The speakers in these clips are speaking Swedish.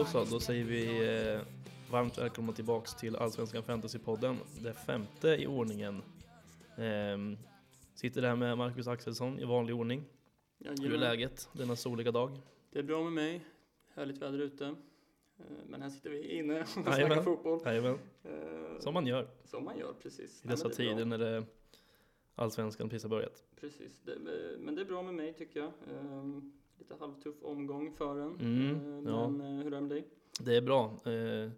då så, då säger vi eh, varmt välkomna tillbaks till Allsvenskan Fantasypodden, det femte i ordningen. Ehm, sitter där med Marcus Axelsson i vanlig ordning. Hur är Jajamän. läget denna soliga dag? Det är bra med mig. Härligt väder ute. Eh, Men här sitter vi inne och Jajamän. snackar fotboll. Jajamän, Eh, som man gör Som man gör, precis. i Nej, dessa bra. tider när det Allsvenskan precis har börjat. Precis. Det, eh, men det är bra med mig tycker jag. Eh, Lite halvtuff omgång för en. Mm, Eh, ja. Men eh, hur är det med dig? Det är bra. Eh,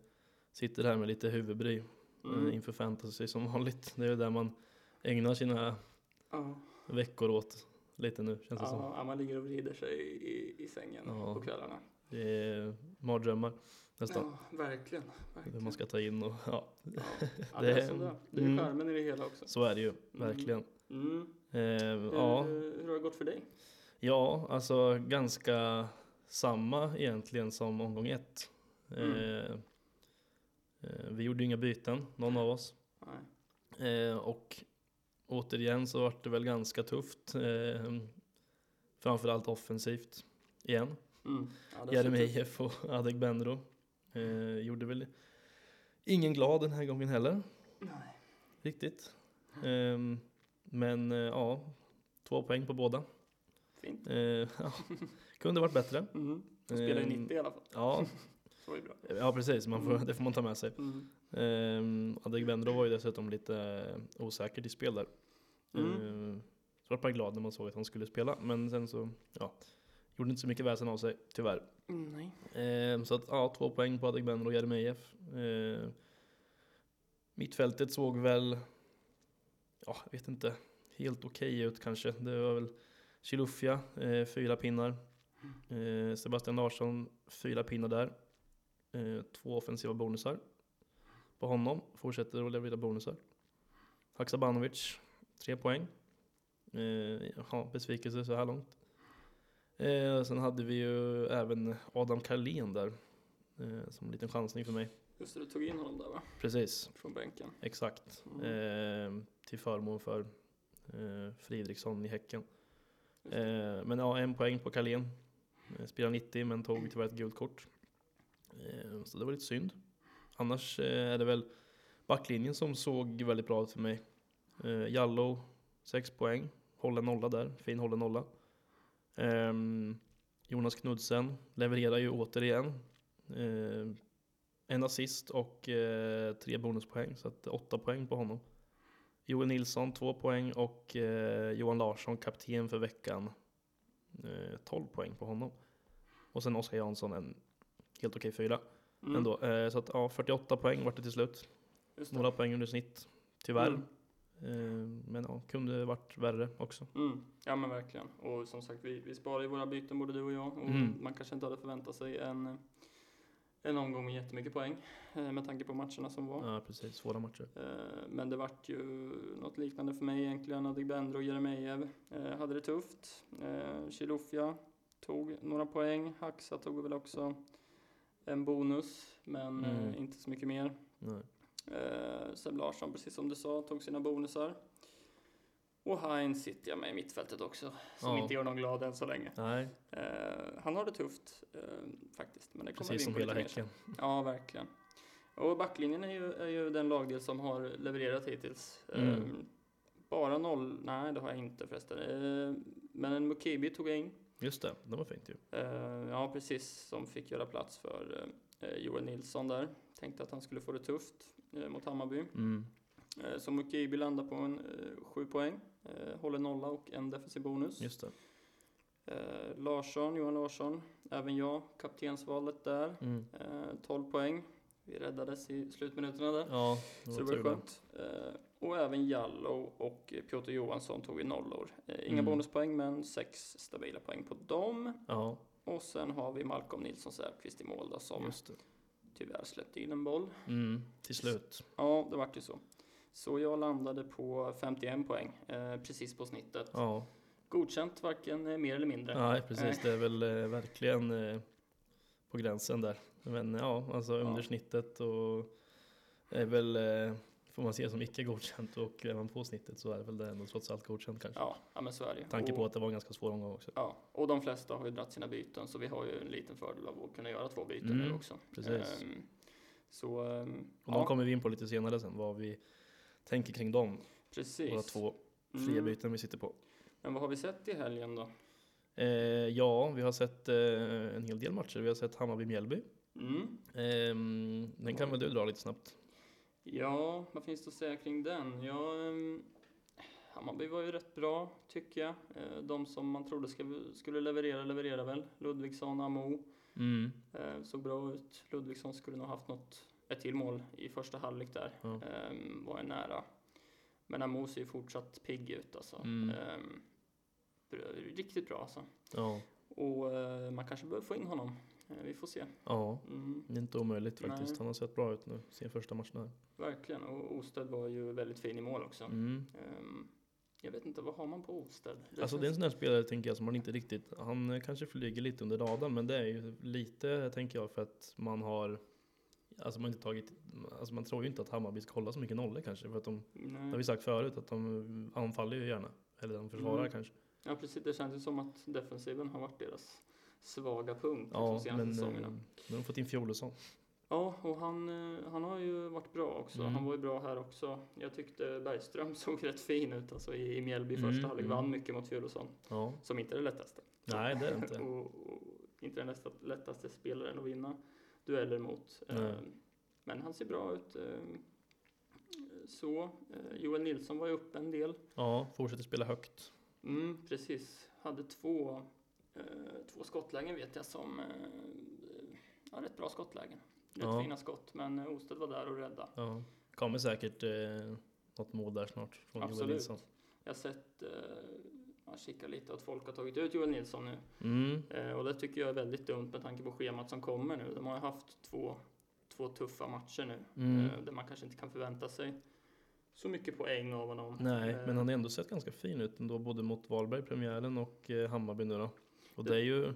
sitter här med lite huvudbry Mm. eh, inför fantasy som vanligt. Det är ju där man ägnar sina Ja, veckor åt lite nu känns det som. ja, man ligger och vrider sig i, i sängen Ja. på kvällarna. Det är mardrömmar nästan. Ja, verkligen. Verkligen. man ska ta in och ja, Ja, ja, Det är- som det. Det är mm. charmen i det hela också. så är det ju verkligen. Mm. Eh, Hur, ja, hur har det gått för dig? Ja, alltså ganska samma egentligen som omgång ett. Eh, Mm. eh, vi gjorde inga byten, någon av oss. Eh, och återigen så var det väl ganska tufft. Eh, framförallt offensivt igen. Mm. Ja, Jeremejeff och Adegbenro. Eh, gjorde väl ingen glad den här gången heller. Nej. Riktigt. Ehm, men eh, ja, två poäng på båda. Fint. Eh, ja, kunde varit bättre. Mm. De spelar ju Ehm, 90 i alla fall. Ja, Så bra. ja precis. Man får, Mm. Det får man ta med sig. Mm. Um, Adegbenro var ju dessutom lite eh, osäker till spel där. Mm. Ehm, så var bara glad när man såg att han skulle spela. Men sen så, ja, gjorde inte så mycket väsen av sig, tyvärr. Mm. Ehm, så att, ja, två poäng på Adegbenro och Jeremejeff. Ehm, mittfältet såg väl, ja, jag vet inte, helt okej ut kanske. Det var väl Chilufya, eh, fyra pinnar. Eh, Sebastian Larsson, fyra pinnar där. Eh, två offensiva bonusar på honom. Fortsätter att leverera bonusar. Haksabanovic, tre poäng. Eh, ja, besvikelse så här långt. Eh, sen hade vi ju även Adam Karlén där. Eh, som en liten chansning för mig. Just det, du tog in honom där va? Precis, Från bänken. exakt. Mm. Till förmån för eh, Fridriksson i Häcken. Eh, men ja, en poäng på Carlén. Spelade spelar 90 men tog tyvärr ett gult kort. Eh, så det var lite synd. Annars eh, är det väl backlinjen som såg väldigt bra ut för mig. Eh, Jallow, 6 poäng. Håller nolla där, fin håller nolla. Ehm, Jonas Knudsen levererar ju återigen. Eh, en assist och eh, tre bonuspoäng, så att åtta poäng på honom. Joel Nilsson, två poäng och eh, Johan Larsson, kapten för veckan, eh, 12 poäng på honom. Och sen Oskar Jansson, en helt okej fyra Mm. ändå. Eh, så att ja, 48 poäng vart det till slut. Några poäng under snitt, tyvärr. Mm. Eh, men ja, kunde varit värre också. Mm. Ja men verkligen. Och som sagt, vi, vi sparar ju våra byten både du och jag. Och Mm. man kanske inte hade förväntat sig en, en omgång med jättemycket poäng. eh, Med tanke på matcherna som var. Ja, precis. Svåra matcher. Eh, Men det vart ju något liknande för mig egentligen. Adegbenro och Jeremejeff eh, hade det tufft. Eh, Chilufya tog några poäng. Haxa tog väl också en bonus, men Mm. eh, inte så mycket mer. Nej. Eh, Seb Larsson, precis som du sa, tog sina bonusar. Och Heinz sitter jag med i mittfältet också, som Ja. inte gör någon glad än så länge. Nej, Eh, han har det tufft eh, faktiskt, men det kommer precis som hela. Häcken. Ja, verkligen. Och backlinjen är ju, är ju den lagdel som har levererat hittills. Mm. Ehm, bara noll, nej det har jag inte förresten. Ehm, men en Mukibi tog jag in. Just det, det var fint ju. Ehm, ja, precis, som fick göra plats för eh, Joel Nilsson där. Tänkte att han skulle få det tufft eh, mot Hammarby. Mm. Eh, så Mukibi landar på en eh, sju poäng. Eh, håller nolla och en defensiv bonus. Just det. Eh, Larsson, Johan Larsson, även jag, kaptensvalet där. Mm. Eh, 12 poäng. Vi räddades i slutminuterna där. Ja, det Så var det tur var det. skönt. Eh, och även Jallow och Piotr Johansson tog vi nollor. Eh, inga Mm. bonuspoäng men sex stabila poäng på dem. Ja, Och sen har vi Malcolm Nilsson Säfqvist i mål då, som det. tyvärr släppte in en boll. Mm, till slut. Ja, det vart ju så. Så jag landade på 51 poäng, eh, precis på snittet. Ja, Godkänt, varken eh, mer eller mindre. nej precis. Det är väl eh, verkligen eh, på gränsen där. Men ja, alltså under Ja. snittet och är väl eh, får man se som icke godkänt och är man på snittet så är det väl det ändå trots allt godkänt kanske. Ja, ja men så är det ju. Tanke på att det var en ganska svår omgång också. Ja, och de flesta har ju dratt sina byten så vi har ju en liten fördel av att kunna göra två byten Mm, nu också. precis. Ehm, så, ehm, Och de ja, kommer vi in på lite senare sen, vad vi tänker kring dem. precis. Våra två fria Mm. byten vi sitter på. Men vad har vi sett i helgen då? Eh, ja, vi har sett eh, en hel del matcher. Vi har sett Hammarby-Mjällby. Mm. Eh, den kan väl du dra lite snabbt? Ja, vad finns det att säga kring den? Ja, ehm, Hammarby var ju rätt bra, tycker jag. Eh, De som man trodde skulle, skulle leverera, levererade väl. Ludvigsson, Amo. Mm. Eh, såg bra ut. Ludvigsson skulle nog haft något, ett till mål i första halvlek där. Ja. Ehm, var ju nära. Men Amo ser ju fortsatt pigg ut alltså. Mm. Ehm, riktigt bra alltså. Ja, Och eh, man kanske behöver få in honom. Eh, vi får se. ja, Mm, det är inte omöjligt faktiskt. Nej. Han har sett bra ut nu, sin första match här. verkligen. Och Osted var ju väldigt fin i mål också. Mm. Ehm, jag vet inte, vad har man på Osted? Alltså det är en sån här spelare tänker jag som man inte riktigt, han eh, kanske flyger lite under radarn men det är ju lite tänker jag för att man har Alltså man har inte tagit, alltså man tror ju inte att Hammarby ska hålla så mycket nollor kanske för att de, det har vi sagt förut att de anfaller ju gärna. Eller de försvarar Mm. kanske. Ja, precis. Det känns ju som att defensiven har varit deras svaga punkt Ja, de senaste men eh, säsongerna. nu har de fått in Fjolosson. Ja, och han, eh, han har ju varit bra också. Mm. Han var ju bra här också. Jag tyckte Bergström såg rätt fin ut alltså i, i Mjällby Mm, första halvlek. mm. Vann mycket mot Fjolosson, Ja, som inte är det lättaste. nej det är det inte. och, och inte den lätta, lättaste spelaren att vinna dueller mot. Nej. Eh, Men han ser bra ut. eh, Så. Eh, Joel Nilsson var ju uppe en del. Ja, fortsätter spela högt. Mm, precis. Hade två, två skottlägen vet jag som, ja, rätt bra skottlägen. Rätt Ja. fina skott, men Osted var där och rädda. Ja. Kommer säkert eh, något mål där snart från Joel Absolut. Nilsson. Jag har sett, eh, jag kikar lite att folk har tagit ut Joel Nilsson nu. Mm. Eh, och det tycker jag är väldigt dumt med tanke på schemat som kommer nu. De har ju haft två, två tuffa matcher nu, Mm. eh, där man kanske inte kan förvänta sig så mycket poäng av honom. Nej, Eh, men han har ändå sett ganska fin ut ändå, både mot Varberg, premiären och eh, Hammarby nu då. Och Det- det är ju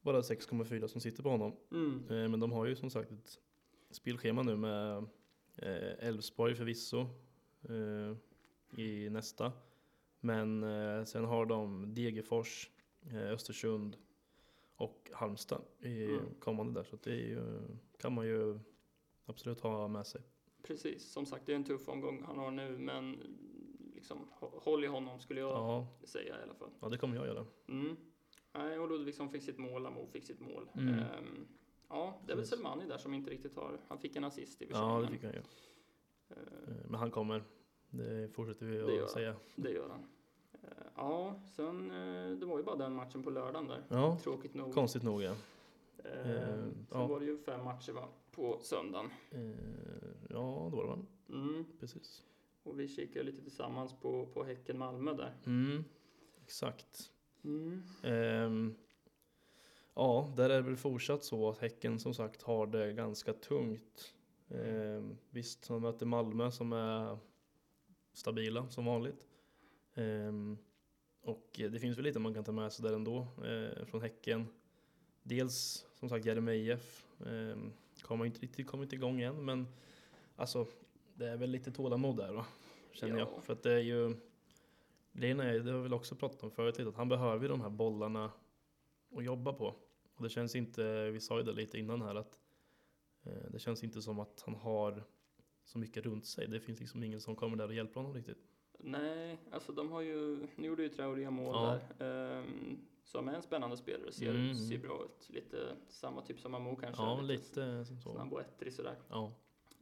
bara 6,4 som sitter på honom. Mm, Eh, men de har ju som sagt ett spelschema nu med Elfsborg förvisso i nästa. Men eh, sen har de Degerfors, eh, Östersund och Halmstad i Mm. kommande där. Så det ju, kan man ju absolut ha med sig. precis, som sagt det är en tuff omgång han har nu, men liksom, hå- håll i honom skulle jag Ja, säga i alla fall. ja det kommer jag göra. Mm. Nej, och Ludvigsson fick sitt mål, Amo fick sitt mål. Mm. Ehm, ja, det är väl. Selmani där som inte riktigt har, han fick en assist i Ja, det fick han ju. eh, Eh, Men han kommer. Det fortsätter vi Det att säga. det gör han. Eh, ja, sen, eh, det var ju bara den matchen på lördagen där. Ja, Tråkigt nog. konstigt nog ja. Eh, Eh, sen ja. var det ju fem matcher va, på söndagen. Eh, Ja, det var det va? Mm. Precis. Och vi kikade lite tillsammans på, på Häcken-Malmö där. Mm, exakt. Mm. Ehm, ja, där är det väl fortsatt så att Häcken som sagt har det ganska tungt. Ehm, visst, de möter Malmö som är stabila som vanligt. Ehm, och det finns väl lite man kan ta med sig där ändå eh, från Häcken. Dels som sagt Jeremejeff eh, kommer inte riktigt kommit igång än men alltså det är väl lite tålamod där va? Känner Ja. jag. För att det är ju Grejen är, det har vi väl också pratat om förut lite, att han behöver ju de här bollarna att jobba på. Och det känns inte, vi sa ju det lite innan här att eh, det känns inte som att han har så mycket runt sig. Det finns liksom ingen som kommer där och hjälper honom riktigt. Nej, alltså de har ju, nu gjorde ju Traoré mål Ja. där. Um, som är en spännande spelare, ser, Mm. ser bra ut. Lite samma typ som Amo kanske. Ja, lite så. Snabb och ettrig sådär. Ja.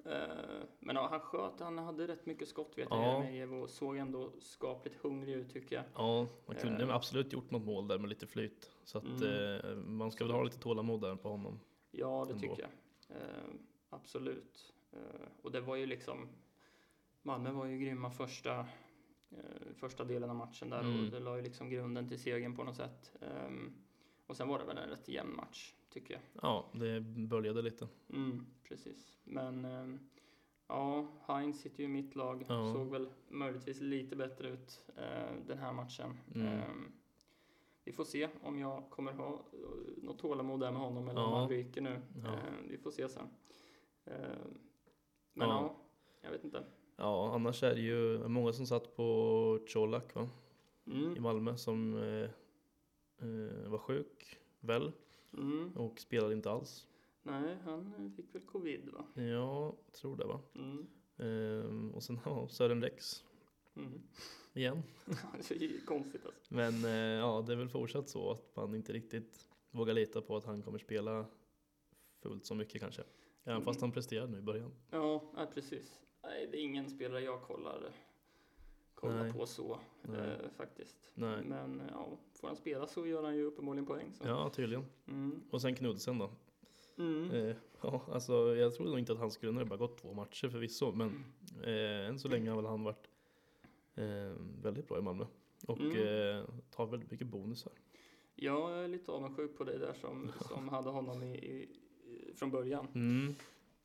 Eh, men ja, han sköt, han hade rätt mycket skott vet jag, Ja. Jeremejeff, och såg ändå skapligt hungrig ut tycker jag. Ja, man kunde Eh. absolut gjort något mål där med lite flyt. Så att Mm. eh, man ska väl ha lite tålamod där på honom. Ja, det Ändå. tycker jag. Absolut. Eh, och det var ju liksom, Malmö var ju grymma första, eh, första delen av matchen där Mm. och det la ju liksom grunden till segern på något sätt. Ehm, och sen var det väl en rätt jämn match, tycker jag. Ja, det böljade lite. Mm, precis. Men ehm, ja, Heinz sitter ju i mitt lag. Ja. Såg väl möjligtvis lite bättre ut eh, den här matchen. Mm. Ehm, vi får se om jag kommer ha något tålamod där med honom eller om Ja. han ryker nu. Ja. Vi får se sen. Men Ja. ja. jag vet inte. Ja, annars är det ju många som satt på Colak va? i Mm. Malmö som eh, eh, var sjuk, väl, Mm. och spelade inte alls. Nej, han fick väl covid va? Ja, tror det va. Mm. Ehm, och sen ja, Sören Rex Mm. igen. det är konstigt alltså. Men eh, ja, det är väl fortsatt så att man inte riktigt vågar lita på att han kommer spela fullt så mycket kanske. Även fast Mm. han presterade nu i början. Ja, nej, precis. Nej, det är ingen spelare jag kollar, kollar Nej. på så eh, faktiskt. Nej. Men ja, får han spela så gör han ju uppenbarligen poäng. Så. Ja, tydligen. Mm. Och sen Knudsen då. Mm. Eh, ja, alltså jag trodde nog inte att han skulle, nu bara gått två matcher förvisso, men eh, än så länge har väl han varit eh, väldigt bra i Malmö. Och Mm. eh, tar väldigt mycket bonusar. Jag är lite avundsjuk på dig där som, som hade honom i, i, från början. Mm.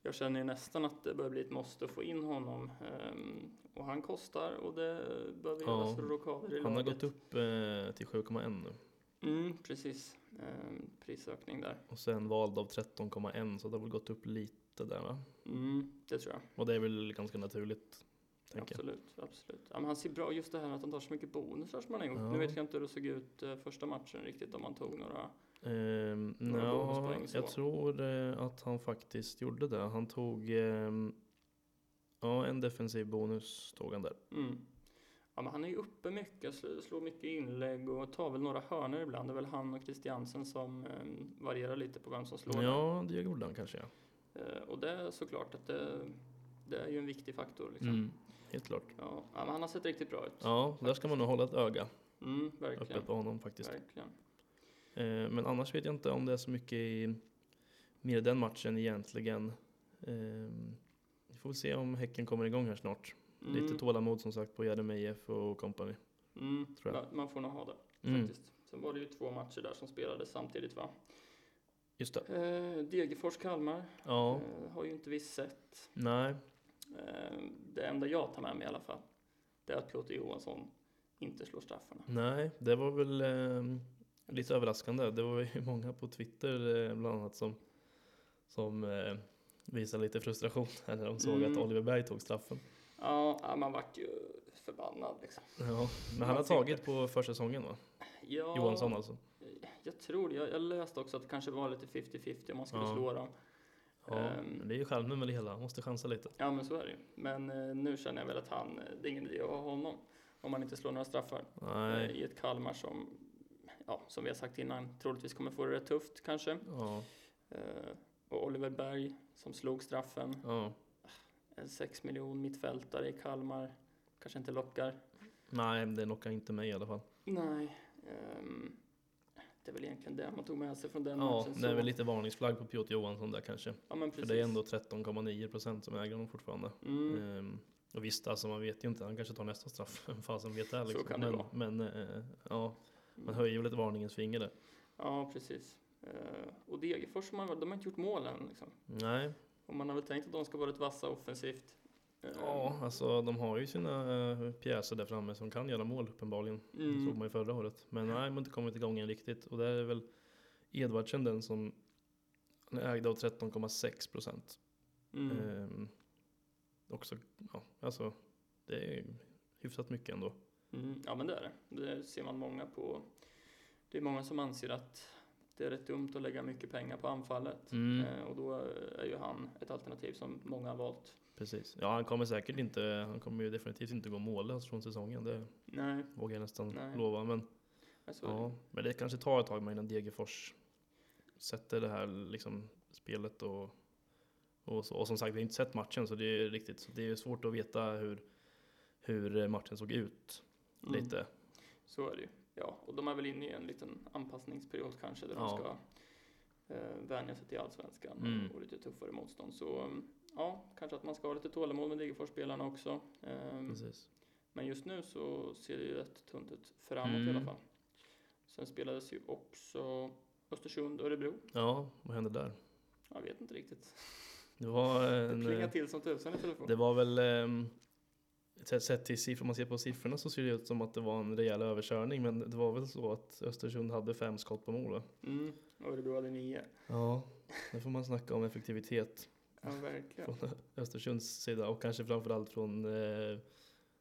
Jag känner ju nästan att det börjar bli ett måste att få in honom. ehm, och han kostar och det behöver Ja, göras rockader i Han har laget. gått upp eh, till 7,1 nu. Mm, precis. Ehm, prisökning där. Och sen vald av 13,1 så det har väl gått upp lite där va? Mm, det tror jag. Och det är väl ganska naturligt. Absolut, absolut. Ja, men han ser bra just det här att han tar så mycket bonusar som han har gjort. Ja. Nu vet jag inte hur det såg ut eh, första matchen riktigt om han tog några. Ehm, ja, bonuspoäng så. jag tror eh, att han faktiskt gjorde det. Han tog ehm, ja, en defensiv bonus tog han där. Mm. Ja, men han är ju uppe mycket, slår, mycket inlägg och tar väl några hörnor ibland. Det är väl han och Christiansen som eh, varierar lite på vem som slår. Ja, det gjorde han kanske ja. Eh, och det är såklart att det, det är ju en viktig faktor. Liksom. Mm, helt klart. Ja, men han har sett riktigt bra ut. Ja, där ska man nog hålla ett öga Mm, uppe verkligen. på honom faktiskt. verkligen. Eh, men annars vet jag inte om det är så mycket i mer den matchen egentligen. Ehm, vi får väl se om Häcken kommer igång här snart. Mm, Lite tålamod som sagt på Jeremejeff och company. mm, Man får nog ha det Mm, faktiskt. Sen var det ju två matcher där som spelades samtidigt va? just det. Eh, Degerfors-Kalmar Ja, eh, har ju inte vi sett. nej. Eh, det enda jag tar med mig i alla fall, det är att Piotr Johansson inte slår straffarna. Nej, det var väl ehm, lite överraskande. Det var ju många på Twitter eh, bland annat som, som eh, visade lite frustration när de såg Mm. att Oliver Berg tog straffen. Ja, man vart ju förbannad liksom. Ja, men Man han har tagit på försäsongen va? Ja, Johansson alltså. Jag tror det. Jag, jag läste också att det kanske var lite 50-50 om man skulle Ja. slå dem. Ja, men det är ju charmen med det hela. Han måste chansa lite. Ja, men så är det ju. Men eh, nu känner jag väl att han, det är ingen idé att ha honom om man inte slår några straffar. Nej. I ett Kalmar som, ja, som vi har sagt innan, troligtvis kommer få det rätt tufft kanske. Ja, Eh, och Oliver Berg som slog straffen. ja. En 6 miljon mittfältare i Kalmar. Kanske inte lockar. Nej, det lockar inte mig i alla fall. Nej. ehm, det är väl egentligen det man tog med sig från den Ja, matchen. det är så- väl lite varningsflagg på Piotr Johansson där kanske. Ja, men För precis. det är ändå 13,9 procent som äger honom fortfarande. Mm. Ehm, och visst, alltså man vet ju inte. Han kanske tar nästa straff. Vem fasen vet det liksom. kan det men, vara. men eh, ja, man höjer väl ett varningens finger där. Ja, precis. Eh, och Degerfors, de har, de har inte gjort mål än. Liksom. Nej, Och man har väl tänkt att de ska vara rätt vassa offensivt. Eh, ja, alltså de har ju sina eh, pjäser där framme som kan göra mål uppenbarligen. Det Mm. såg man ju förra året. Men nej, man har inte kommit igång än riktigt. Och där är väl Edvardsen den som han är ägd av 13,6 procent. Mm. Ehm, också, ja, alltså det är hyfsat mycket ändå. Mm. Ja, men det är det. Det ser man många på. Det är många som anser att det är rätt dumt att lägga mycket pengar på anfallet. Mm. Eh, och då är ju han ett alternativ som många har valt. Precis. Ja, han kommer säkert inte, han kommer ju definitivt inte gå mållös från säsongen. Det Nej, vågar jag nästan Nej. lova. Men, ja. men det kanske tar ett tag innan Degerfors sätter det här liksom spelet och, och, så. och som sagt, vi har inte sett matchen så det är riktigt, så det är svårt att veta hur, hur matchen såg ut Mm. lite. Så är det ju. Ja, och de är väl inne i en liten anpassningsperiod kanske där Ja. de ska eh, vänja sig till allsvenskan Mm. och lite tuffare motstånd. Så mm, ja, kanske att man ska ha lite tålamod med Degerfors-spelarna också. Ehm, Precis. men just nu så ser det ju rätt tunt ut framåt i Mm. alla fall. Sen spelades ju också Östersund Örebro. Ja, vad hände där? Jag vet inte riktigt. Det var Det en, plingar till som tusan i telefon. Det var väl, um, sett till siffror, man ser på siffrorna så ser det ut som att det var en rejäl överkörning. Men det var väl så att Östersund hade fem skott på mål va? Mm, och Örebro hade nio. Ja, det får man snacka om effektivitet. Ja, verkligen. från Östersunds sida och kanske framförallt från eh,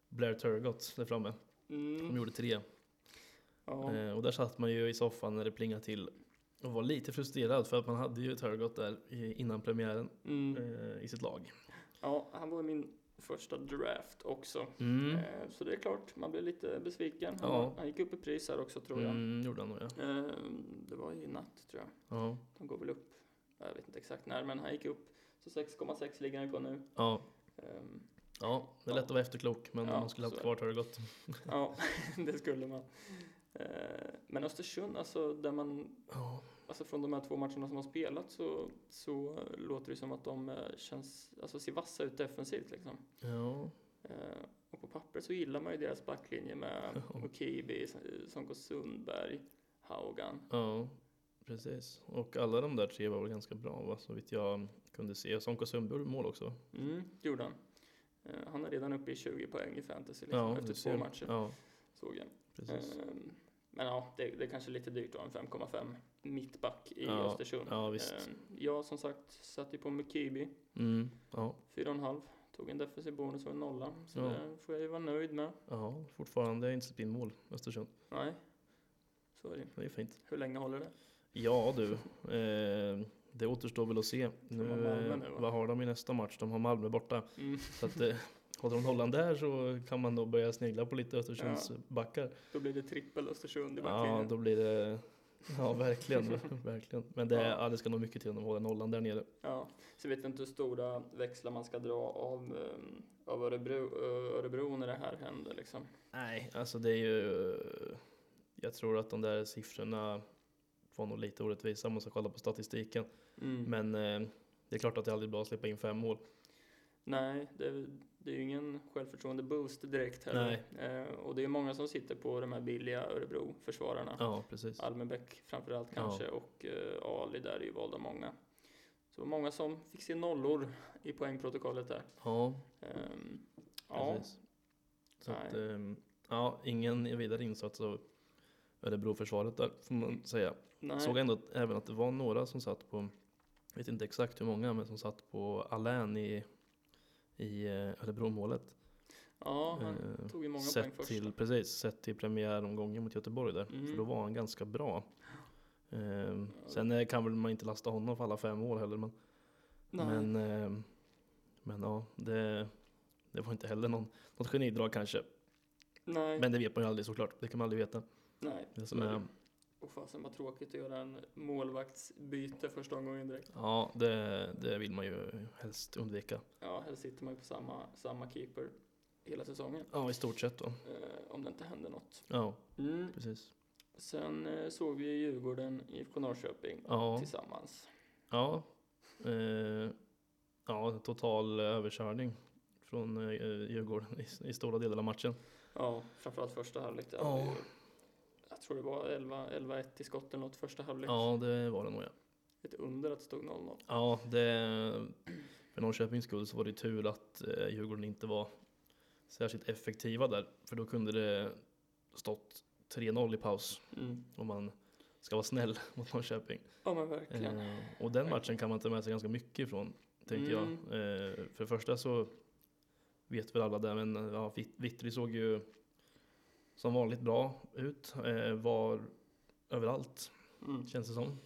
Blair Turgott där framme. De Mm. gjorde tre. Ja. Eh, och där satt man ju i soffan när det plingade till och var lite frustrerad för att man hade ju Turgott där innan premiären Mm. eh, i sitt lag. ja, han var min första draft också. Mm. Eh, Så det är klart, man blev lite besviken. Han, Ja. han gick upp i pris här också tror jag. Mm, gjorde han nog ja. Eh, Det var i natt tror jag. Ja, De går väl upp, jag vet inte exakt när, men han gick upp. Så 6,6 ligger han på nu. ja. Ehm, ja det är lätt att vara efterklok men Ja, man skulle haft så- kvar Turgott. Ja, det skulle man. Eh, Men Östersund, alltså där man, Ja. Alltså från de här två matcherna som har spelat så, så låter det som att de eh, känns, alltså ser vassa ut defensivt liksom. Ja. Eh, Och på papper så gillar man ju deras backlinje med Ja. Okibi, Sonko Sundberg, Haugan. Ja, precis. Och alla de där tre var väl ganska bra va? så vitt jag kunde se. Sonko Sundberg mål också. Mm, gjorde han. Eh, Han är redan uppe i 20 poäng i fantasy liksom, Ja, efter två matcher, Ja, såg jag. precis. Ehm, Men ja, det, det är kanske lite dyrt då, en 5,5 mittback i Ja, Östersund. ja, visst. Ehm, Jag som sagt satt ju på Mukibi, Mm, ja, 4,5. Tog en defensiv bonus och en nolla, så Ja. det får jag ju vara nöjd med. ja, fortfarande inte släppt in mål, Östersund. Nej, så är det Det är fint. Hur länge håller det? Ja du, eh, det återstår väl att se. Nu, nu, va? vad har de i nästa match? De har Malmö borta. Mm. Så att, eh, håller de nollan där så kan man då börja snegla på lite Östersunds Ja. backar. Då blir det trippel Östersund i Ja, backlinjen. då blir det... Ja, verkligen. verkligen. Men det, Ja. ja. det ska nog mycket till om de håller nollan där nere. Ja, så vet jag inte hur stora växlar man ska dra av, um, av Örebro, Ö- Örebro när det här händer liksom. Nej, alltså det är ju... Jag tror att de där siffrorna var nog lite orättvisa om man ska kolla på statistiken. Mm. Men eh, det är klart att det är aldrig bra att släppa in fem mål. Nej, det, det är ju ingen självförtroende boost direkt heller. Eh, och det är många som sitter på de här billiga Örebro-försvararna. Ja, precis. Almenbäck framförallt Ja. kanske och eh, Ali där är ju vald av många. Så många som fick se nollor i poängprotokollet där. Ja, ja, precis. Så att, ehm, ja, ingen vidare insats av Örebroförsvaret där, får man säga. nej. Såg ändå även att det var några som satt på, vet inte exakt hur många, men som satt på Alain i, i eh, Örebro-målet. ja, han Eh, tog ju många poäng sett först. till, precis, sett till premiäromgången mot Göteborg där. Mm. För då var han ganska bra. Ehm, sen eh, kan väl man inte lasta honom för alla fem år heller. Men, Nej. men, ehm, men ja, det, det var inte heller någon, något genidrag kanske. nej, Men det vet man ju aldrig såklart. Det kan man aldrig veta. nej. Det som är. Och fasen vad tråkigt att göra en målvaktsbyte första omgången direkt. ja, det, det vill man ju helst undvika. Ja, här sitter man ju på samma, samma keeper hela säsongen. Ja, i stort sett då. Eh, om det inte händer något. Ja, Mm. precis. Sen eh, såg vi ju Djurgården, IFK Norrköping Ja, tillsammans. ja. Eh, ja, total överkörning från eh, Djurgården i, i stora delar av matchen. Ja, framförallt första halvlek. Ja. Tror det var 11 11-1 i skotten åt första halvlek. Ja, det var det nog ja. Ett under att det stod 0-0. Ja, det, för Norrköpings skull så var det tur att eh, Djurgården inte var särskilt effektiva där. För då kunde det stått 3-0 i paus Mm. om man ska vara snäll mot Norrköping. Ja men verkligen. Eh, och den matchen kan man ta med sig ganska mycket ifrån, tänkte Mm. jag. Eh, för det första så vet väl alla där, men ja, Vitt- Vittry såg ju som vanligt bra ut. Eh, var överallt, Mm. känns det som.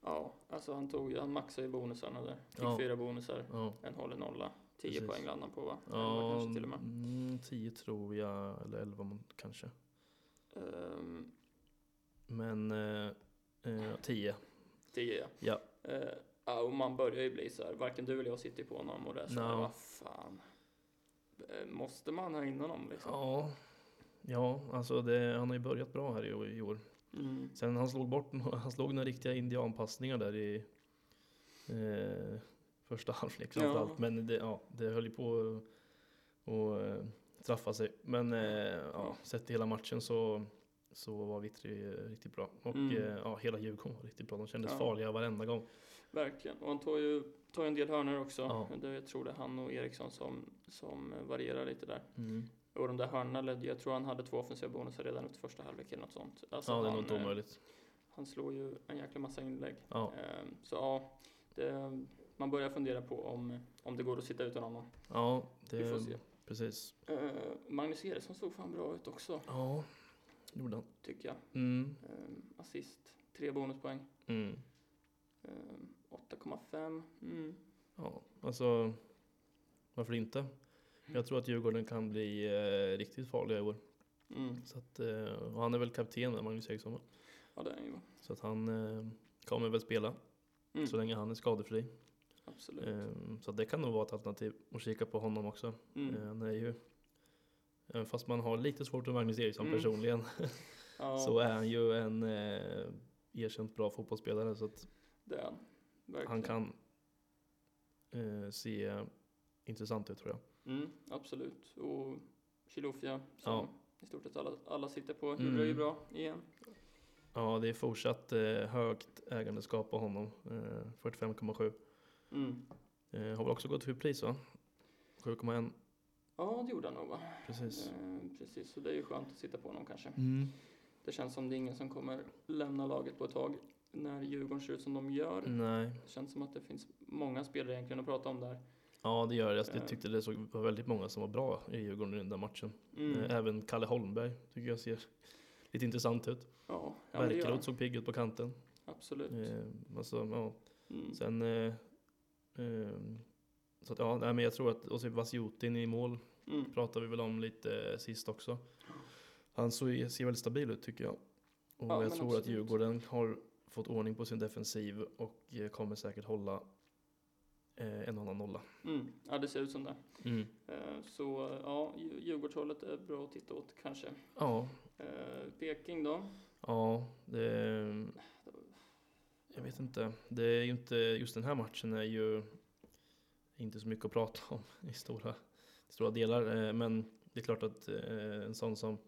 Ja, alltså han tog han maxade ju bonusarna där. Fick Ja. fyra bonusar, Ja, en håller nolla. 10 Precis. poäng landade på va? Ja kanske till och med. mm, 10 tror jag, eller 11 må- kanske. Ehm, Men eh, eh, 10. 10 ja. Ja. Eh, ja, och man börjar ju bli så här, varken du eller jag sitter på honom och det är så No. vad fan. Eh, Måste man ha in honom liksom? Ja, ja alltså det, han har ju börjat bra här i, år- i år. Mm. Sen han slog bort, han slog några riktiga indianpassningar där i eh, första halvlek Ja. framförallt. Men det, ja, det höll ju på att eh, traffa sig. Men eh, ja, sett till hela matchen så, så var Vittry eh, riktigt bra. Och Mm. eh, ja, hela Djurgården var riktigt bra. De kändes Ja. farliga varenda gång. Verkligen. Och han tar ju tar en del hörnor också. Ja. Det, jag tror det är han och Eriksson som, som varierar lite där. Mm. Och de där hörnorna jag tror han hade två offensiva bonusar redan efter första halvlek eller något sånt. Alltså ja, det är han, inte eh, omöjligt. Han slår ju en jäkla massa inlägg. Ja, Ehm, Så ja, det, man börjar fundera på om, om det går att sitta utan honom. Ja, Vi får det, se. precis. Eh, Magnus Eriksson såg fan bra ut också, Ja, gjorde han. tycker jag. Mm. Eh, assist, tre bonuspoäng. Mm. Eh, 8,5. Mm. Ja, alltså varför inte? Jag tror att Djurgården kan bli eh, riktigt farliga i år. Mm. Så att, eh, och han är väl kapten med Magnus Eriksson va? Ja, det är han ju. Så att han eh, kommer väl spela Mm. så länge han är skadefri. Absolut. Eh, så det kan nog vara ett alternativ att kika på honom också. Mm. Eh, han är ju, även fast man har lite svårt med Magnus Eriksson Mm. personligen, Ja, så är han ju en eh, erkänt bra fotbollsspelare. Så att det är han. Verkligen. han kan eh, se intressant ut tror jag. Mm, absolut. Och Chilufya som Ja. i stort sett alla, alla sitter på gjorde Mm. det ju bra igen. Ja, det är fortsatt eh, högt ägandeskap på honom. Eh, 45,7. Mm. Eh, har väl också gått för pris va? 7,1 Ja, det gjorde han nog va? precis. Eh, precis, så det är ju skönt att sitta på honom kanske. Mm. Det känns som det är ingen som kommer lämna laget på ett tag när Djurgården ser ut som de gör. Nej, Det känns som att det finns många spelare egentligen att prata om där. Ja det gör det. Alltså, Eh. Jag tyckte det såg, var väldigt många som var bra i Djurgården i den där matchen. Mm. Eh, även Kalle Holmberg tycker jag ser lite intressant ut. Ja, ja såg pigg ut på kanten. Absolut. Eh, alltså, ja. Mm. Sen, eh, eh, så att, ja, nej, men jag tror att, och så Vasjutin i mål Mm. pratade vi väl om lite sist också. Han så, ser väldigt stabil ut tycker jag. Och Ja, jag tror att absolut. Djurgården har fått ordning på sin defensiv och kommer säkert hålla eh, en annan nolla. Mm. Ja, det ser ut som det. Mm. Eh, Så ja, Djur- Djurgårdshållet är bra att titta åt kanske. Ja, Eh, Peking då? ja, det... Jag vet inte. Det är ju inte, just den här matchen är ju inte så mycket att prata om i stora, stora delar. Men det är klart att en sån som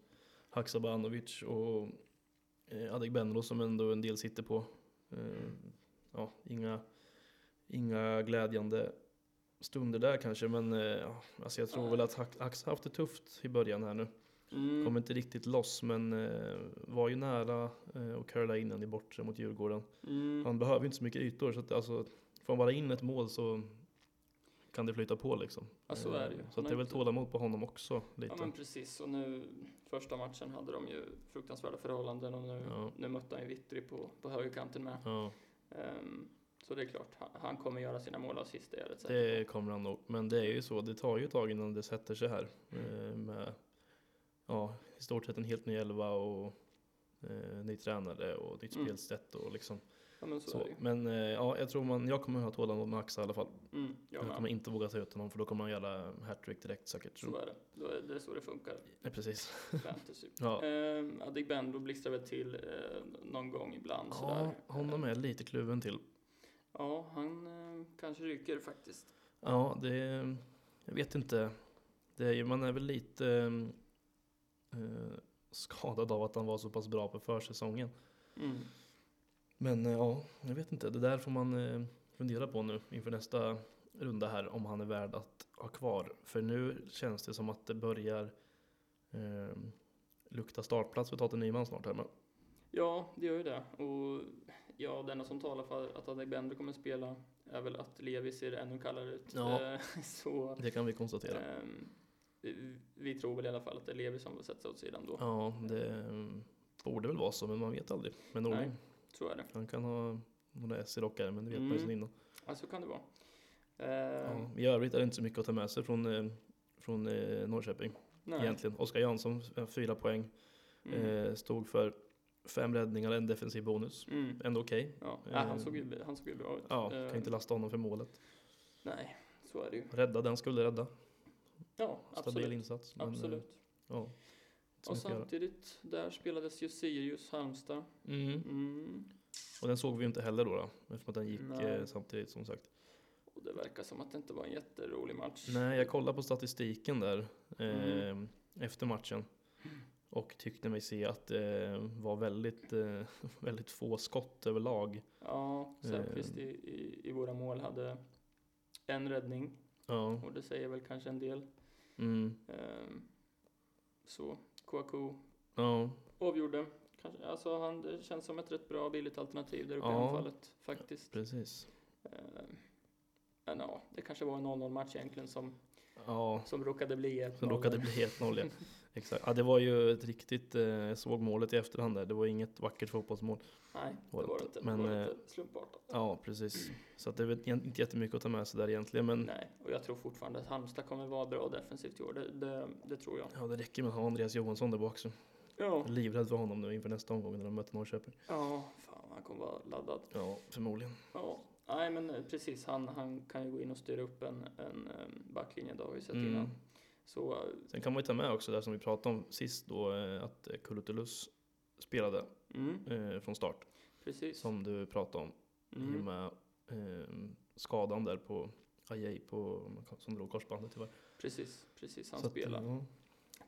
Haksabanovic och Adegbenro som ändå en del sitter på. Ja, inga, inga glädjande stunder där kanske, men eh, alltså jag tror väl att Hax haft det tufft i början här nu. Mm. Kom inte riktigt loss, men eh, var ju nära eh, att curla in den i bortre mot Djurgården. Mm. Han behöver inte så mycket ytor, så att, alltså, får han bara in ett mål så kan det flyta på liksom. Ja, så är det ju. Eh, Så att det är väl tålamod på honom också lite. Ja men precis, och nu första matchen hade de ju fruktansvärda förhållanden och nu, Ja. nu mötte han ju Vittry på, på högerkanten med. Ja, Ehm, så det är klart, han, kommer göra sina mål och assist, det är rätt det kommer han nog. Men det är ju så, det tar ju ett tag innan det sätter sig här. Eh, med ja, i stort sett en helt ny elva och eh, ny tränare och nytt Mm. spelsätt och liksom Ja men så, så. Men eh, ja, jag tror man, jag kommer ha tålamod med Axa i alla fall. Mm, jag kommer inte våga ta ut honom för då kommer han göra hattrick direkt säkert. Så är det. Då är det så det funkar. Nej, precis. Fantasy. Ja. Ehm, Adegbenro blixtrar väl till eh, någon gång ibland Ja, sådär. honom är jag lite kluven till. Ja, han eh, kanske ryker faktiskt. Ja, det jag vet inte. Det är, man är väl lite eh, skadad av att han var så pass bra på försäsongen. Mm. Men eh, ja, jag vet inte. Det där får man eh, fundera på nu inför nästa runda här om han är värd att ha kvar. För nu känns det som att det börjar eh, lukta startplats för Totte Nyman snart här. Men, Ja, det gör ju det. Och ja, det enda som talar för att Adegbenro kommer spela är väl att Levi ser ännu kallare ut. Ja. Eh, så det kan vi konstatera. ehm, vi, vi tror väl i alla fall att det är Levi som får sätta sig åt sidan då. Ja, det mm, borde väl vara så, men man vet aldrig. Men Nej. Norling, Så är det. han kan ha några S i rockaren, men det vet man ju Mm. sedan innan. Ja, så kan det vara. Ehm, Ja, I övrigt är det inte så mycket att ta med sig från, eh, från eh, Norrköping nej. egentligen. Oskar Jansson, fyra poäng, Mm. stod för fem räddningar, en defensiv bonus. Mm. Ändå okej. Ja, Eh, nej, han, såg ju, han såg ju bra ut. Ja, kan Ehm, inte lasta honom för målet. Nej, så är det ju. Rädda den skulle rädda. Ja, Stabil absolut. insats. men, eh, absolut. Ja, Och samtidigt, där spelades ju Sirius Halmstad. Mm. Mm. Och den såg vi ju inte heller då, då eftersom att den gick Nej. eh, samtidigt som sagt. Och det verkar som att det inte var en jätterolig match. Nej, jag kollade på statistiken där eh, Mm. efter matchen och tyckte mig se att det var väldigt, eh, väldigt få skott överlag. Ja, Säfqvist i, i, i våra mål hade en räddning Ja, och det säger väl kanske en del. mm, Ehm, så Kouakou ja, avgjorde. Kanske, alltså han, det känns som ett rätt bra billigt alternativ där uppe i Ja. anfallet faktiskt. precis. Ehm, Men ja, det kanske var en 0-0 match egentligen som, Ja, som råkade bli 1-0. som råkade bli helt noll ja. Exakt. Ja, det var ju ett riktigt, eh, jag såg målet i efterhand där. Det var inget vackert fotbollsmål. Nej, det Var det inte. inte. det Men, var eh, lite slumpartat. Ja, precis. Så att det är väl inte jättemycket att ta med sig där egentligen, men Nej, och jag tror fortfarande att Halmstad kommer vara bra defensivt i år. Det, det, det tror jag. ja, det räcker med att ha Andreas Johansson där bak så. Ja. Livrädd för honom nu inför nästa omgång när de möter Norrköping. Ja, fan han kommer vara laddad. Ja, förmodligen. Ja, nej men eh, precis. Han, han kan ju gå in och styra upp en, en em, backlinje, det har vi sett Mm. innan. Så eh, Sen kan man ju ta med också det som vi pratade om sist då, eh, att Kurtulus spelade mm, från start, precis. som du pratade om, Mm, med eh, skadan där på Ajay på, som drog korsbandet tyvärr. precis, precis. Han att, ja.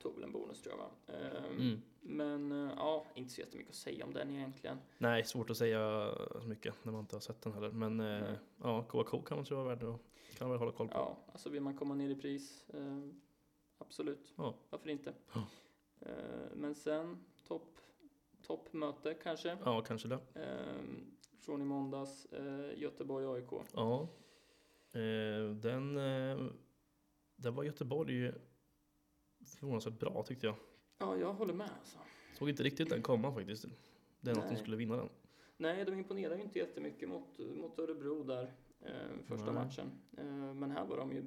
Tog väl en bonus tror jag va? Em, Mm. Men eh, ja, inte så jättemycket att säga om den egentligen. Nej, svårt att säga så mycket när man inte har sett den heller. Men Nej. ja, KK kan man tror vara värd att kan man väl hålla koll på. Ja, alltså vill man komma ner i pris, eh, absolut. Ja. Varför inte? Ja. Eh, men sen, topp toppmöte kanske. Ja, kanske det. Eh, från i måndags, eh, Göteborg-AIK. Ja. Eh, den, eh, den var Göteborg förvånansvärt bra tyckte jag. Ja, jag håller med alltså. Såg inte riktigt den komma faktiskt. Den att de skulle vinna den. Nej, de imponerade ju inte jättemycket mot, mot Örebro där eh, första Nej. matchen. Eh, men här var de ju,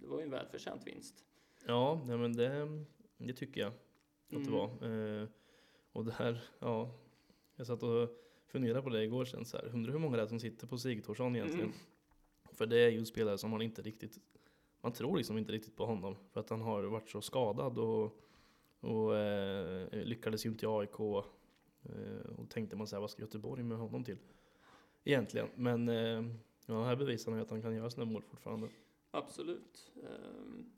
det var ju en välförtjänt vinst. Ja, nej, men det, det tycker jag att det Mm. var. Eh, och det här, ja. Jag satt och funderade på det igår sen så här. Undrar hur många det är som sitter på Sigthorsson egentligen. Mm. För det är ju spelare som man inte riktigt, man tror liksom inte riktigt på honom. För att han har varit så skadad och, och eh, lyckades ju inte i AIK. Eh, och tänkte man så här, vad ska Göteborg med honom till? Egentligen, men eh, ja, här bevisar han att han kan göra sina mål fortfarande. Absolut. Ehm,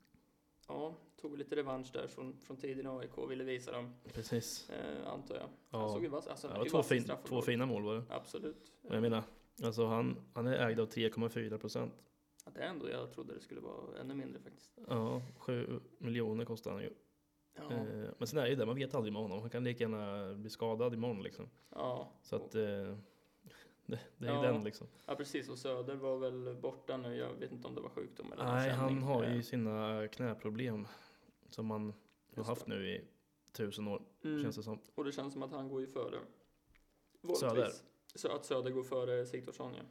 ja, tog lite revansch där från, från tiden i AIK ville visa dem, Precis. eh, antar jag. Han Ja. såg ju vass, alltså, Ja, han var två, fin, två fina mål var det. Absolut. Och jag menar, alltså han, han är ägd av 3,4 procent. Det är ändå, jag trodde det skulle vara ännu mindre faktiskt. Ja, 7 miljoner kostar han ju. Ja, Eh, men sen är det ju det, man vet aldrig med honom. Han kan lika gärna bli skadad imorgon liksom. ja. Så att eh, det, det är ju Ja. den liksom. ja, precis. Och Söder var väl borta nu. Jag vet inte om det var sjukdom eller Nej, han har Eh, ju sina knäproblem som han har haft nu i tusen år, mm, känns det som. Och det känns som att han går ju före. Söder. Så att Söder går före Sigthorsson ja.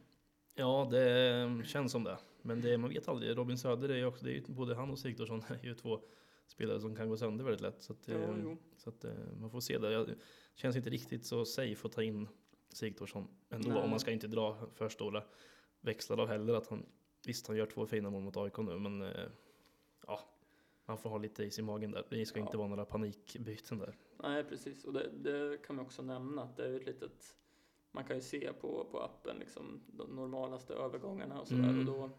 Ja, det känns som det. Men det, man vet aldrig. Robin Söder är ju också, det är ju, både han och Sigthorsson är ju två spelare som kan gå sönder väldigt lätt. Så att, Ja, eh, så att eh, man får se det. Jag, känns inte riktigt så safe att ta in Sigthorsson ändå. Nej. Och man ska inte dra för stora växlar av heller. Att han, visst, han gör två fina mål mot AIK nu, men eh, ja, man får ha lite is i magen där. Det ska Ja. inte vara några panikbyten där. Nej, precis. Och det, det kan man också nämna att det är ett litet... Man kan ju se på, på appen liksom de normalaste övergångarna och sådär. Mm. Och då,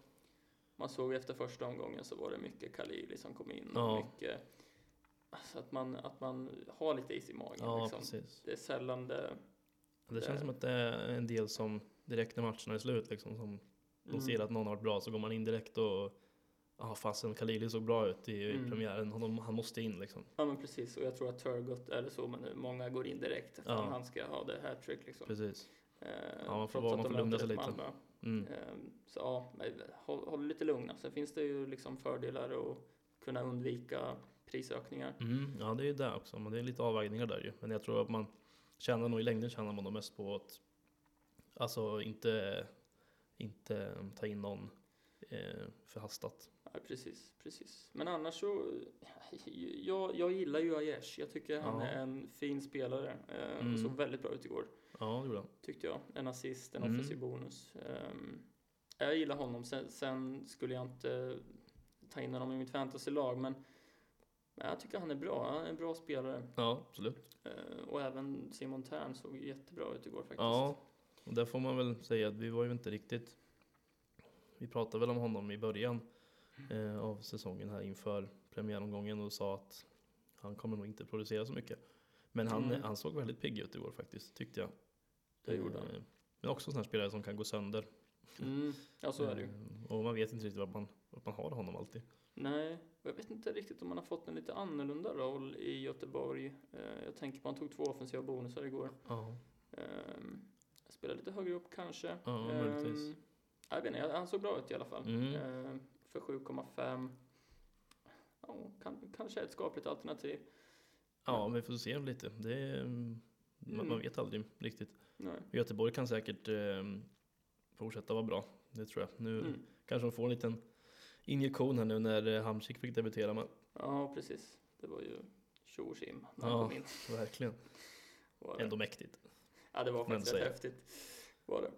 man såg efter första omgången så var det mycket Khalili som kom in. Ja. Och mycket, alltså att, man, att man har lite is i magen. Ja, liksom. precis. Det är sällan det... Det Det- känns som att det är en del som direkt när matcherna är slut, liksom, som de Mm. ser att någon har varit bra så går man in direkt och Ja fasen, Khalili såg bra ut i, Mm. premiären. Han, han måste in liksom. Ja men precis, och jag tror att Turgott är det så, men många går in direkt. Fan, Ja. han ska ha det här trick liksom. Precis. Eh, Ja, man får vara- man får lugna sig lite. Malmö. Mm. Ehm, Så ja, håll, håll lite lugna. Sen finns det ju liksom fördelar att kunna undvika prisökningar. Mm, ja det är ju det också, men det är lite avvägningar där ju. Men jag tror att man tjänar nog i längden tjänar man nog mest på att alltså inte, inte ta in någon eh, förhastat. Ja, precis, precis. Men annars så, jag, jag gillar ju Aiesh. Jag tycker han Ja. är en fin spelare. Eh, Mm. Såg väldigt bra ut igår, Ja, det gjorde han. tyckte jag. En assist, en Mm. offensiv bonus. Ehm, jag gillar honom. Sen, sen skulle jag inte ta in honom i mitt fantasylag, men jag tycker han är bra. Han är en bra spelare. Ja, absolut. Eh, och även Simon Tern såg jättebra ut igår faktiskt. Ja, och där får man väl säga att vi var ju inte riktigt Vi pratade väl om honom i början eh, av säsongen här inför premiäromgången och sa att han kommer nog inte producera så mycket. Men han, Mm. han såg väldigt pigg ut igår faktiskt, tyckte jag. Det gjorde han. Men också en sån här spelare som kan gå sönder. Mm, ja, så är det ju. Eh, Och man vet inte riktigt vad man, vad man har honom alltid. Nej, och jag vet inte riktigt om han har fått en lite annorlunda roll i Göteborg. Eh, jag tänker på att han tog två offensiva bonusar igår. Ja, Um, spelar lite högre upp kanske. Ja, Ehm, möjligtvis. Jag vet inte, han såg bra ut i alla fall. Mm. Eh, för 7,5. Ja, kan, kanske ett skapligt alternativ. Ja, vi får se lite. Det är, man, Mm. man vet aldrig riktigt. Nej. Göteborg kan säkert eh, fortsätta vara bra. Det tror jag. Nu Mm. kanske de får en liten injektion här nu när eh, Hamsik fick debutera. Men Ja, precis. Det var ju tjo när han Ja. kom in. verkligen, ändå mäktigt. Ja, det var faktiskt rätt häftigt. Var det.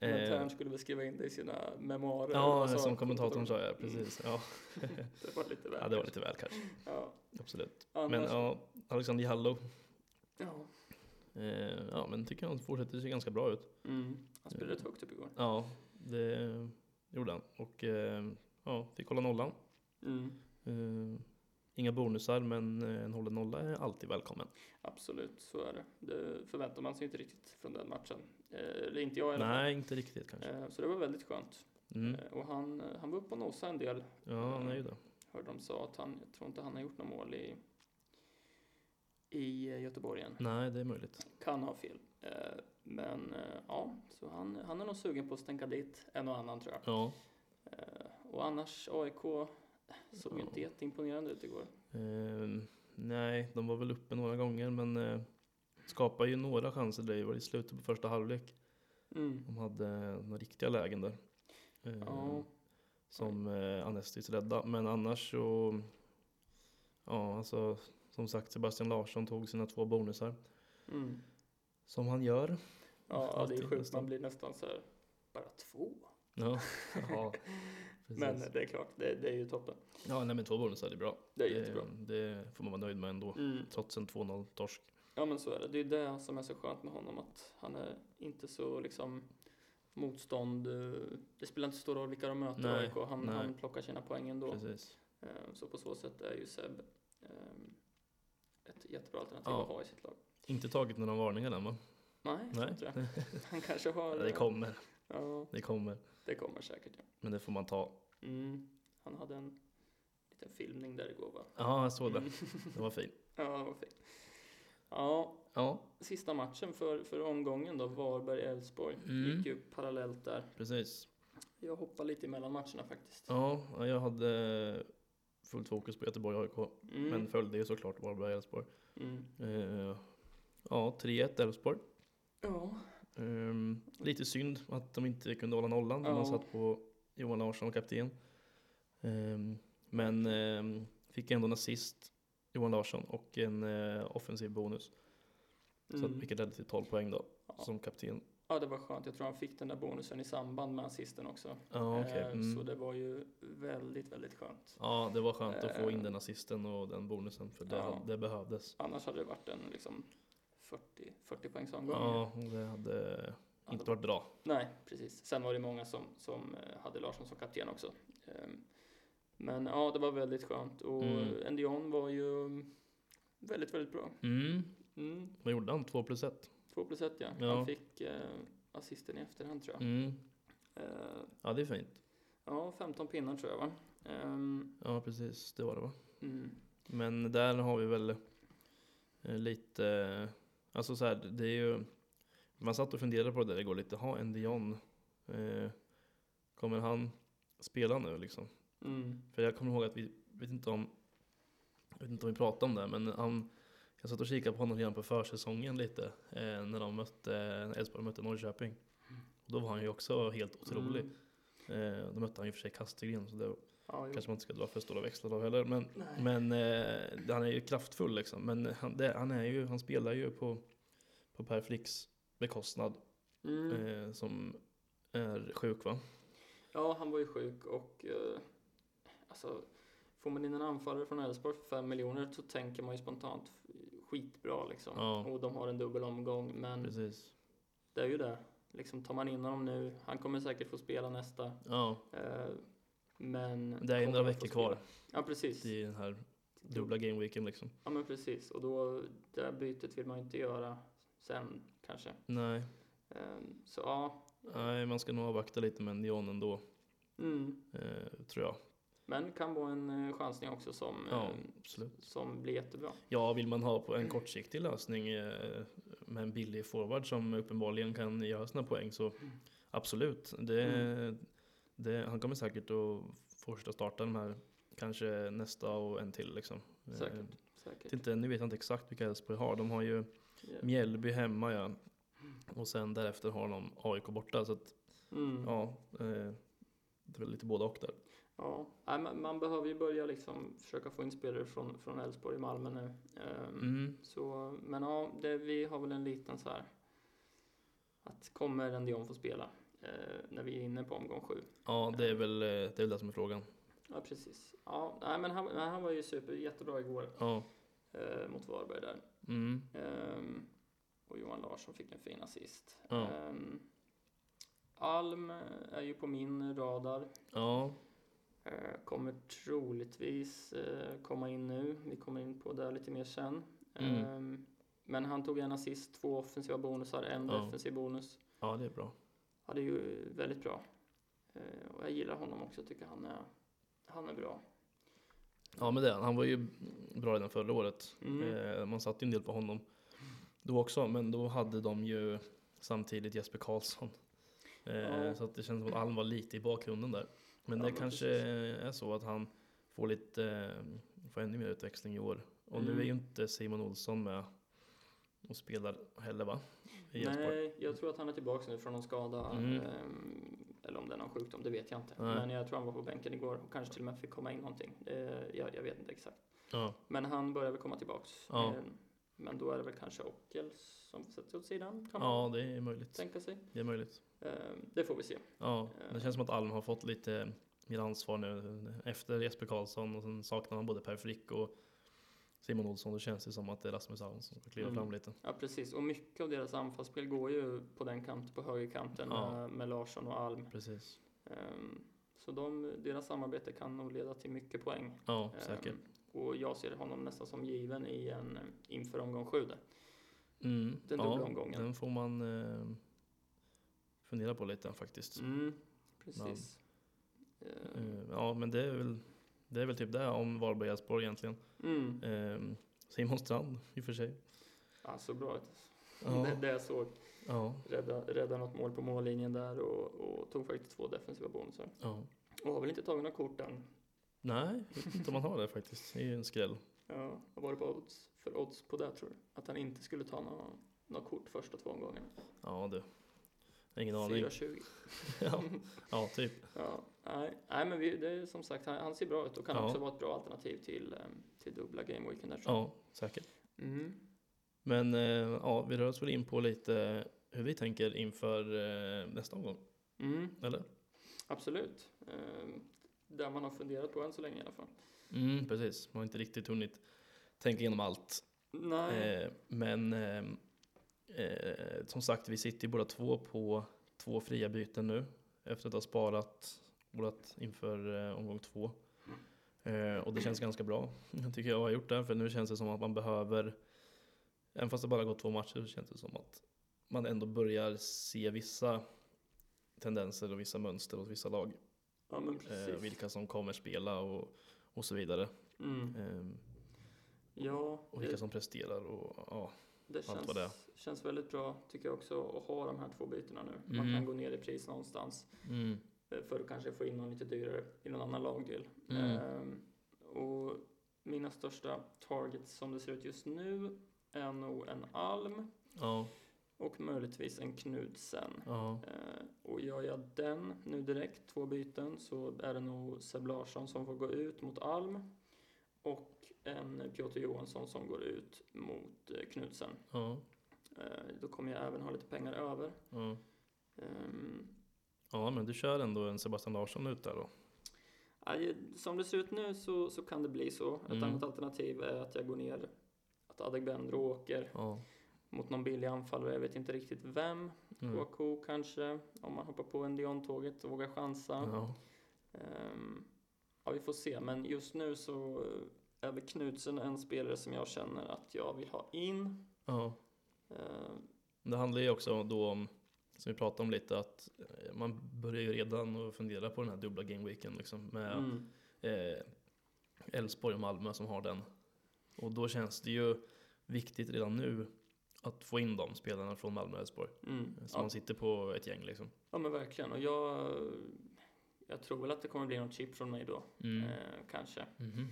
Men Eh, Tern skulle väl skriva in det i sina memoarer. ja, sa som kommentatorn sa, ja, Mm. precis. Ja, Det var lite väl. ja, det var lite väl kanske. Ja. Absolut. Annars, Men ja, Alexander Jallow, ja. Eh, ja men tycker han fortsätter se ganska bra ut. Mm. Han spelade rätt högt upp igår. Ja, det gjorde han. Och eh, ja, fick hålla nollan. Mm. Eh, inga bonusar, men eh, en hållen nolla är alltid välkommen. Absolut, så är det. Det förväntar man sig inte riktigt från den matchen. Eh, Eller inte jag i alla fall. Nej, inte riktigt kanske. Eh, Så det var väldigt skönt. Mm. Eh, Och han, eh, han var uppe och nosade en del. Ja, han är ju det. Hörde de sa att han, jag tror inte han har gjort något mål i, i eh, Göteborg än. Nej, det är möjligt. Kan ha fel. Eh, Men eh, ja, så han, han är nog sugen på att stänka dit en och annan tror jag. Ja. Och annars AIK såg Ja. inte jätteimponerande ut igår. Eh, nej, de var väl uppe några gånger, men eh, skapade ju några chanser. Det var i slutet på första halvlek. Mm. De hade några riktiga lägen där. Eh, Ja. Som eh, Anestis rädda. Men annars så, ja alltså som sagt Sebastian Larsson tog sina två bonusar. Mm. Som han gör. Ja, det är Alltid sjukt. nästan. Man blir nästan så här, bara två. Ja, ja. Men det är klart, det, det är ju toppen. ja, nej men två bonusar är bra. Det är jättebra. Det får man vara nöjd med ändå. Mm. Trots en 2-0 torsk. Ja men så är det. Det är det som är så skönt med honom att han är inte så liksom motstånd. eh, Det spelar inte så stor roll vilka de möter Nej, AIK. Han, nej. han plockar sina poäng ändå. Precis. Eh, Så på så sätt är ju Seb ett jättebra alternativ Ja. att ha i sitt lag. Inte tagit några varningar än va? Nej, Nej. inte det. Han kanske har... Det kommer. Ja, Det kommer. det kommer säkert ja. Men det får man ta. Mm. Han hade en liten filmning där igår va? Ja, jag såg det. Mm. Det var fint. Ja, det var fint. Ja, Ja, sista matchen för, för omgången då, Varberg-Elfsborg. Mm. Gick ju parallellt där. precis. Jag hoppar lite emellan matcherna faktiskt. Ja, jag hade fullt fokus på Göteborg AIK. Mm. Men följde ju såklart Varberg Elfsborg. Mm. Eh, ja, 3-1 Elfsborg. Ja. Ehm, lite synd att de inte kunde hålla nollan. när Ja. Man satt på Johan Larsson och kapten. Ehm, men ehm, fick ändå en assist, Johan Larsson, och en eh, offensiv bonus. Så att, Mm. vilket ledde till 12 poäng då, Ja. som kapten. Ja, det var skönt. Jag tror han fick den där bonusen i samband med assisten också. Ja, okej. Eh, Så Mm. det var ju väldigt, väldigt skönt. Ja, det var skönt att få in Eh. den assisten och den bonusen, för det, Ja. det behövdes. Annars hade det varit en liksom 40, 40 poängs omgång. Ja, det hade inte varit bra. Nej, precis. Sen var det många som, som eh, hade Larsson som kapten också. Ehm, Men ja, det var väldigt skönt. Och Mm. Endion var ju väldigt, väldigt bra. Mm. Mm. Vad gjorde han? 2 plus 1? 2 plus 1 ja. Ja. Han fick eh, assisten i efterhand tror jag. Mm. Eh, Ja, det är fint. ja, 15 pinnar tror jag va. Ehm, Ja, precis. Det var det va? mm. Men där har vi väl eh, lite, alltså så här, det är ju, man satt och funderade på det där igår lite, ha en Dion, eh, kommer han spela nu liksom? Mm. För jag kommer ihåg att vi, vet inte om, jag vet inte om vi pratade om det, men han, jag satt och kikade på honom redan på försäsongen lite, eh, när de mötte, Elfsborg mötte Norrköping. Och då var han ju också helt otrolig. Mm. Eh, då mötte han ju för sig Kastegren, så det Ja, kanske man inte ska dra för stora växlar av heller. Men, men eh, han är ju kraftfull liksom. Men han, det, han, är ju, han spelar ju på, på Per Fricks bekostnad. Mm. Som är sjuk va? Ja, han var ju sjuk och eh, alltså, får man in en anfallare från Elfsborg för 5 miljoner så tänker man ju spontant skitbra liksom. Ja. Och de har en dubbel omgång, men Precis. det är ju det. Liksom, tar man in honom nu, han kommer säkert få spela nästa. Ja, Eh, men... det är några veckor kvar. Ja, precis. i den här dubbla gameweeken liksom. Ja, men precis. Och då, det här bytet vill man ju inte göra sen kanske. Nej, Eh, så ja. nej, man ska nog avvakta lite med Dion ändå, Mm. eh, tror jag. Men kan vara en eh, chansning också som, Ja, eh, som blir jättebra. Ja, vill man ha på en kortsiktig lösning eh, med en billig forward som uppenbarligen kan göra sina poäng så Absolut. Det, Mm. det, han kommer säkert att fortsätta starta de här, kanske nästa och en till liksom. Säkert. Säkert. Inte, nu vet jag inte exakt vilka Elfsborg har. De har ju Ja. Mjällby hemma ja. Och sen därefter har de AIK borta. Så att, Mm. ja, det är väl lite både och där. Ja, nej, man, man behöver ju börja liksom försöka få in spelare från, från Elfsborg i Malmö nu. Ehm, Mm. så, men ja, det, vi har väl en liten så här att kommer en Dion få spela eh, när vi är inne på omgång sju? Ja, det är, väl, eh, det är väl det som är frågan. Ja, precis. Ja, nej, men han, han var ju super, jättebra igår Ja. eh, mot Varberg där. Mm. Ehm, och Johan Larsson fick en fin assist. Ja. Ehm, Alm är ju på min radar. Ja. Eh, Kommer troligtvis eh, komma in nu. Vi kommer in på det lite mer sen. Mm. Ehm, Men han tog en assist, två offensiva bonusar, en Ja. defensiv bonus. ja, det är bra. Ja, det är ju väldigt bra. Eh, Och jag gillar honom också, tycker han är, han är bra. Ja, men det, han var ju bra redan förra året. Mm. Man satte ju en del på honom då också, men då hade de ju samtidigt Jesper Karlsson. Ja. Så att det känns som att Alm var lite i bakgrunden där. Men Ja, det men kanske precis. är så att han får lite, eh, får ännu mer utväxling i år. Och nu Mm. är ju inte Simon Olsson med och spelar heller va? I. Nej, jag tror att han är tillbaka nu från någon skada. Mm. ehm, Eller om det är någon sjukdom, det vet jag inte. Nej. Men jag tror han var på bänken igår och kanske till och med fick komma in någonting. Jag, jag vet inte exakt. Ja, Men han börjar väl komma tillbaks. Ja. Ehm, Men då är det väl kanske Ockel som sätts åt sidan. Kan ja, det är möjligt. Tänka sig. Det är möjligt. Ehm, det får vi se. Ja, ehm. det känns som att Alm har fått lite mer ansvar nu efter Jesper Karlsson och sen saknar han både Per Frick och Simon Olsson. Då känns det som att det är Rasmus Alm som ska kliva mm. fram lite. Ja, precis. Och mycket av deras anfallsspel går ju på den kanten, på högerkanten ja. med, Larsson och Alm. Precis. Ehm, så de, deras samarbete kan nog leda till mycket poäng. Ja, säkert. Och jag ser honom nästan som given i en, inför omgång 7 Mm. den ja, dubbla omgången. Den får man eh, fundera på lite faktiskt. Mm, precis. Ehm, Eh, ja, men det är väl, det är väl typ det om Varberg Elfsborg egentligen. Mm. Eh, Simon Strand i och för sig. Ja, så bra ut. Ja, Det, det jag såg. ja, Rädda, rädda något mål på mållinjen där och, och tog faktiskt två defensiva bonusar. ja. Och har väl inte tagit några kort än. Nej, jag vet inte om man har det faktiskt. Det är ju en skräll. Ja, vad var det på odds, för odds på det tror du? Att han inte skulle ta några, några kort första två omgångarna? Ja, du. Ingen aning. 4,20. Ja, ja, typ. Ja, nej, nej men vi, det är som sagt, han, han ser bra ut och kan Ja. också vara ett bra alternativ till, ehm, till dubbla game weekend där. Ja, säkert. Mm. Men eh, ja, vi rör oss väl in på lite hur vi tänker inför eh, nästa omgång, Mm, eller? absolut. Där man har funderat på än så länge i alla fall. Mm, precis. Man har inte riktigt hunnit tänka igenom allt. Eh, men eh, eh, som sagt, vi sitter ju båda två på två fria byten nu efter att ha sparat vårat inför eh, omgång två. Eh, och det känns ganska bra, tycker jag har gjort det. För nu känns det som att man behöver, även fast det bara gått två matcher, så känns det som att man ändå börjar se vissa tendenser och vissa mönster hos vissa lag. ja, men Eh, vilka som kommer spela och, och så vidare. Mm. Eh, Ja, och vilka det, som presterar och ja. det, allt vad det är. känns, känns väldigt bra tycker jag också att ha de här två bytena nu. Man Mm. kan gå ner i pris någonstans. Mm, eh, för att kanske få in någon lite dyrare i någon annan lagdel. Mm. Ehm, och mina största targets som det ser ut just nu är nog en Alm ja, och möjligtvis en Knudsen. ja, Eh, och gör jag den nu direkt, två byten, så är det nog Seb Larsson som får gå ut mot Alm och en Piotr Johansson som går ut mot eh, Knudsen. ja, Eh, då kommer jag även ha lite pengar över. ja. Ehm, Ja, men du kör ändå en Sebastian Larsson ut där då? Som det ser ut nu så, så kan det bli så. Ett Mm. annat alternativ är att jag går ner, att Adegbenro åker Ja. mot någon billig anfallare. Jag vet inte riktigt vem. Mm. Kanske, om man hoppar på en Dion-tåget och vågar chansa. Ja. Ehm, ja, vi får se. Men just nu så väl Knutsen en spelare som jag känner att jag vill ha in. ja. Ehm, Det handlar ju också då om, som vi pratade om lite, att eh, man börjar ju redan att fundera på den här dubbla gameweeken liksom med mm, eh, Elfsborg och Malmö som har den. Och då känns det ju viktigt redan nu att få in de spelarna från Malmö och Elfsborg. Mm. Så Ja, man sitter på ett gäng liksom. ja, men verkligen. Och jag, jag tror väl att det kommer bli något chip från mig då. Mm. Eh, kanske. Mhm.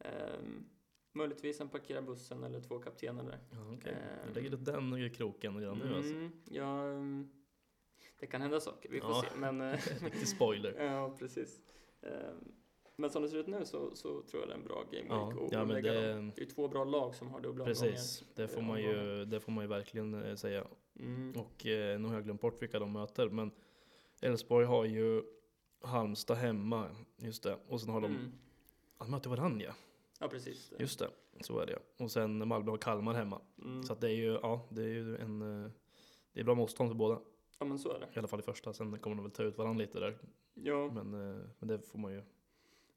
Ehm, möjligtvis en parkera bussen eller två kaptener där. Ja, okej. Ehm. Du lägger den i kroken redan nu alltså. Mm, ja, mm, det kan hända saker, vi får Ja. se. Men, eh, Riktig spoiler. ja, precis. Ehm, men som det ser ut nu så, så tror jag det är en bra game Ja, week. ja, lägga det- dem. det är ju två bra lag som har dubbla Precis, det får, man ju, det får man ju verkligen eh, säga. Mm. Och eh, nu har jag glömt bort vilka de möter, men Elfsborg har ju Halmstad hemma, just det. Och sen har de, Mm. de möter varandra ja. Precis. Just det, så är det. Och sen Malmö har Kalmar hemma. Mm. Så att det är ju, ja, det är ju en, eh, det är bra motstånd för båda. Ja, men så är det. I alla fall i första, sen kommer de väl ta ut varandra lite där. Ja, Men, eh, men det får man ju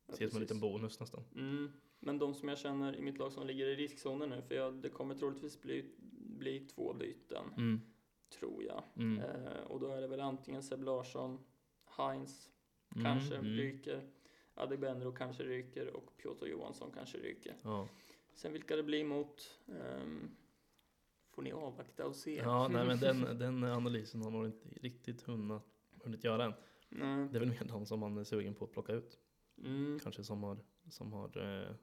ja, se som en liten bonus nästan. Mm. Men de som jag känner i mitt lag som ligger i riskzonen nu, för jag, det kommer troligtvis bli, bli två byten, Mm. tror jag. Mm. Eh, och då är det väl antingen Seb Larsson, Heinz Mm, kanske mm. ryker, Adegbenro kanske ryker och Piotr Johansson kanske ryker. Ja. Sen vilka det blir mot ehm, får ni avvakta och se. ja, nej men den, den analysen har man inte riktigt hunnit, hunnit göra än. Nej. Det är väl mer de som man är sugen på att plocka ut. Mm. Kanske som har, som har eh,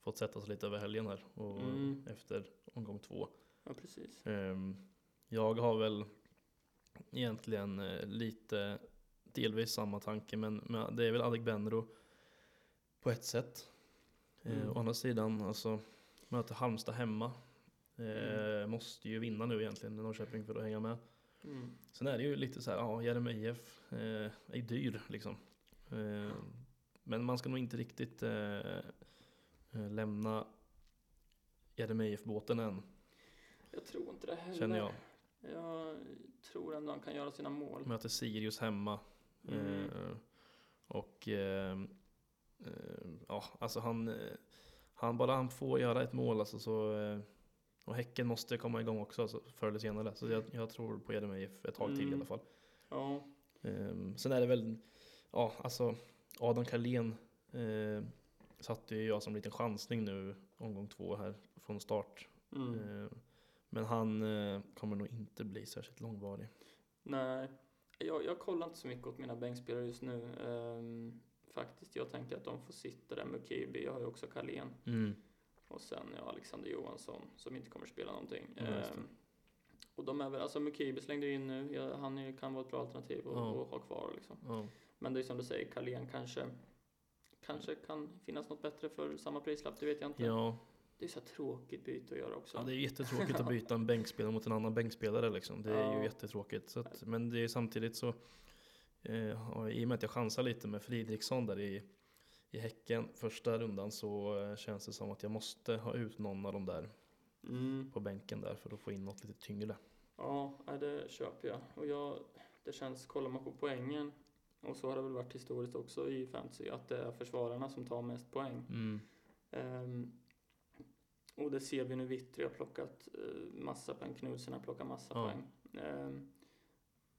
fått sätta sig lite över helgen här och Mm. efter omgång två. Ja, precis. Ehm, jag har väl egentligen eh, lite delvis samma tanke men, men det är väl Adegbenro på ett sätt. Eh, Mm. å andra sidan, alltså möter Halmstad hemma. Eh, Mm. Måste ju vinna nu egentligen i Norrköping för att hänga med. Mm. Sen är det ju lite så här, ja Jeremejeff eh, är dyr liksom. Eh, men man ska nog inte riktigt eh, eh, lämna Jeremejeff-båten än, Jag tror inte det heller. känner jag. Jag tror ändå han kan göra sina mål. Möter Sirius hemma. Mm. Eh, och eh, eh, ja, alltså han, han, bara han får göra ett mål alltså så och Häcken måste komma igång också alltså, förr eller senare. Så jag, jag tror på Jeremejeff ett tag till i Mm. alla fall. Ja, Um, sen är det väl, ja alltså Adam Carlén eh, satte ju jag som liten chansning nu omgång två här från start. mm. Eh, men han eh, kommer nog inte bli särskilt långvarig. nej. Jag, jag kollar inte så mycket åt mina bänkspelare just nu. Ehm, faktiskt, jag tänker att de får sitta där med Kiby. Jag har ju också Carlén. Mm. Och sen ja, Alexander Johansson som inte kommer spela någonting. Det. Ehm, och de är väl, alltså Mukibi slängde in nu. Ja, han kan vara ett bra alternativ att att ha kvar liksom. Ja. Men det är som du säger, Carlén kanske Kanske kan finnas något bättre för samma prislapp, det vet jag inte. Ja, Det är så tråkigt byte att göra också. ja, det är jättetråkigt att byta en bänkspelare mot en annan bänkspelare liksom. Det är Ja. ju jättetråkigt. Så att, men det är samtidigt så, eh, i och med att jag chansar lite med Fridriksson där i, i Häcken första rundan så eh, känns det som att jag måste ha ut någon av dem där Mm. på bänken där för att få in något lite tyngre. Ja, det köper jag. Och jag, det känns, kollar man på poängen, och så har det väl varit historiskt också i fantasy, att det är försvararna som tar mest poäng. Mm. Ehm, och det ser vi nu Vittry har plockat uh, massa poäng, Knudsen har plockat massa Ja. poäng. Ehm,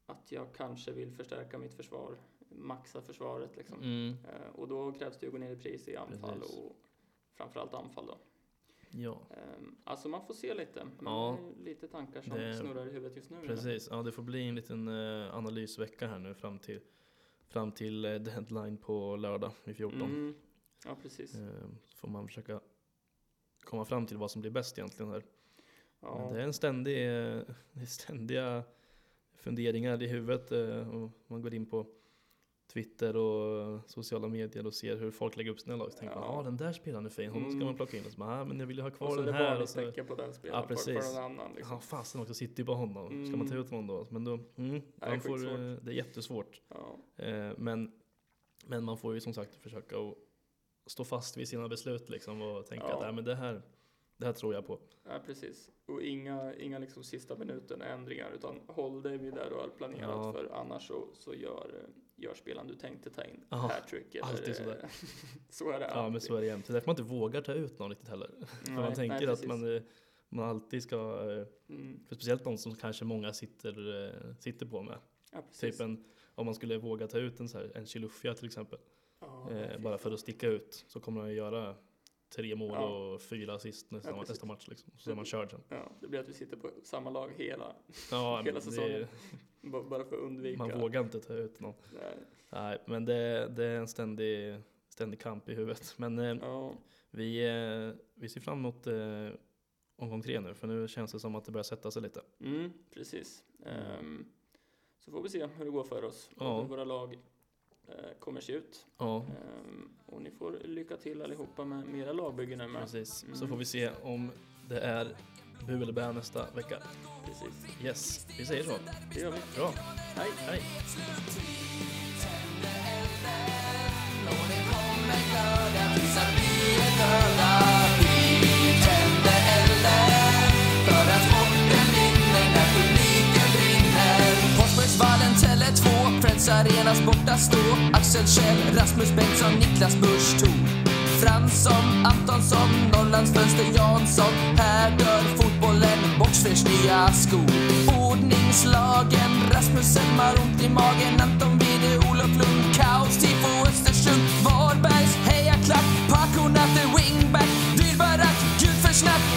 att jag kanske vill förstärka mitt försvar, maxa försvaret liksom. Mm. Eh, och då krävs det att gå ner i pris i anfall Precis. och framförallt anfall då. Ja, Ehm, alltså man får se lite, Ja. lite tankar som Det- snurrar i huvudet just nu. precis. Ja, det får bli en liten eh, analysvecka här nu fram till, fram till eh, deadline på lördag i 14. Mm. Ja, precis. Eh, så får man försöka komma fram till vad som blir bäst egentligen här. Ja. Men det är en ständig, eh, det är ständiga funderingar i huvudet. eh, Och man går in på Twitter och sociala medier och ser hur folk lägger upp sina lag. Så tänker man, Ja. ja den där spelaren är fin, honom ska Mm. man plocka in. Och så bara, ah, men jag vill ju ha och kvar så är den det här. Och så, varningstecken på den spelaren Ja, precis. någon annan. Liksom. Ja, fasen också, sitter ju bara honom. Ska man ta Mm. ut honom då? Men då, mm, är man får, eh, det är jättesvårt. Ja. Men, men man får ju som sagt försöka att stå fast vid sina beslut liksom och tänka Ja. att äh, men det, här, det här tror jag på. ja, precis. Och inga, inga liksom sista minuten ändringar, utan håll dig vid det du har planerat, Ja. för annars så, så gör, gör spelaren du tänkte ta in hattrick. alltid sådär. så är det Ja men så är det jämt. Det är därför man inte vågar ta ut någon riktigt heller. För man tänker att man, eh, man alltid ska, eh, Mm. speciellt de som kanske många sitter, eh, sitter på med. Ja. Typ en, om man skulle våga ta ut en, så här, en Chilufya till exempel. Ja, Eh, bara för att sticka ut så kommer ju göra tre mål Ja. och fyra assist nästa, Ja, nästa match liksom. Så är man körd sen. Ja, det blir att vi sitter på samma lag hela, Ja, Hela säsongen. b- bara för att undvika. man vågar inte ta ut någon. Nej. Nej, men det, det är en ständig, ständig kamp i huvudet. Men eh, vi, eh, vi ser fram emot eh, omgång tre nu, för nu känns det som att det börjar sätta sig lite. mm, precis. Ehm, så får vi se hur det går för oss och hur våra lag kommer se ut. Ja, Ehm, och ni får lycka till allihopa med, med era lagbyggen nu med. precis. Så Mm. får vi se om det är bu eller bä nästa vecka. Precis. Yes, vi säger så. Det gör vi. Bra, Hej! hej! arenas borta stå. Axel Kjell, Rasmus Bengtsson, Niklas Busch Thor Fransson, Antonsson, Norrlands fönster Jansson. Här dör fotbollen, Boxfers nya skor Ordningslagen, Rasmussen har ont i magen. Anton Wide, Olof Lund, kaos, tifo Östersund Varbergs hejaklack, Paco Natter, wingback. Dyrbarack, gud för snack.